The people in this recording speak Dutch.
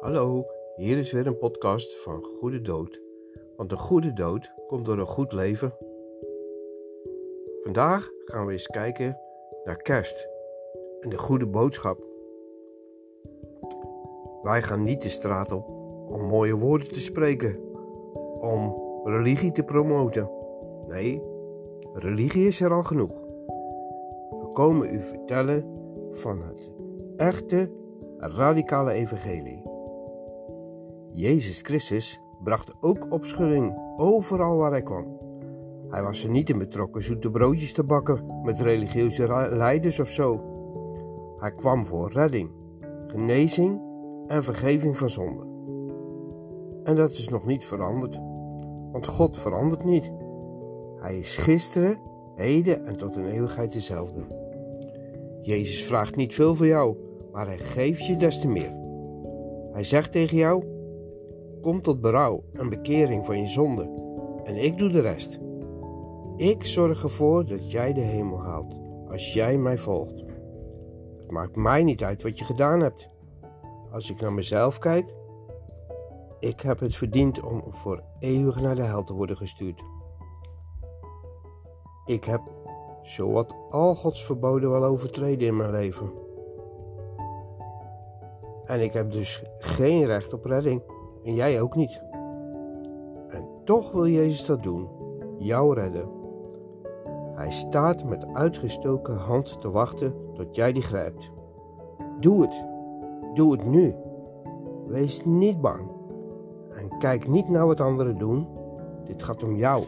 Hallo, hier is weer een podcast van Goede Dood. Want een goede dood komt door een goed leven. Vandaag gaan we eens kijken naar kerst en de goede boodschap. Wij gaan niet de straat op om mooie woorden te spreken, om religie te promoten. Nee, religie is er al genoeg. We komen u vertellen van het echte radicale evangelie. Jezus Christus bracht ook opschudding overal waar hij kwam. Hij was er niet in betrokken zoete broodjes te bakken met religieuze leiders of zo. Hij kwam voor redding, genezing en vergeving van zonde. En dat is nog niet veranderd, want God verandert niet. Hij is gisteren, heden en tot in eeuwigheid dezelfde. Jezus vraagt niet veel van jou, maar hij geeft je des te meer. Hij zegt tegen jou: Kom tot berouw en bekering van je zonde, en ik doe de rest. Ik zorg ervoor dat jij de hemel haalt als jij mij volgt. Het maakt mij niet uit wat je gedaan hebt. Als ik naar mezelf kijk, ik heb het verdiend om voor eeuwig naar de hel te worden gestuurd. Ik heb zowat al Gods verboden wel overtreden in mijn leven. En ik heb dus geen recht op redding. En jij ook niet. En toch wil Jezus dat doen, jou redden. Hij staat met uitgestoken hand te wachten tot jij die grijpt. Doe het. Doe het nu. Wees niet bang. En kijk niet naar wat anderen doen. Dit gaat om jou.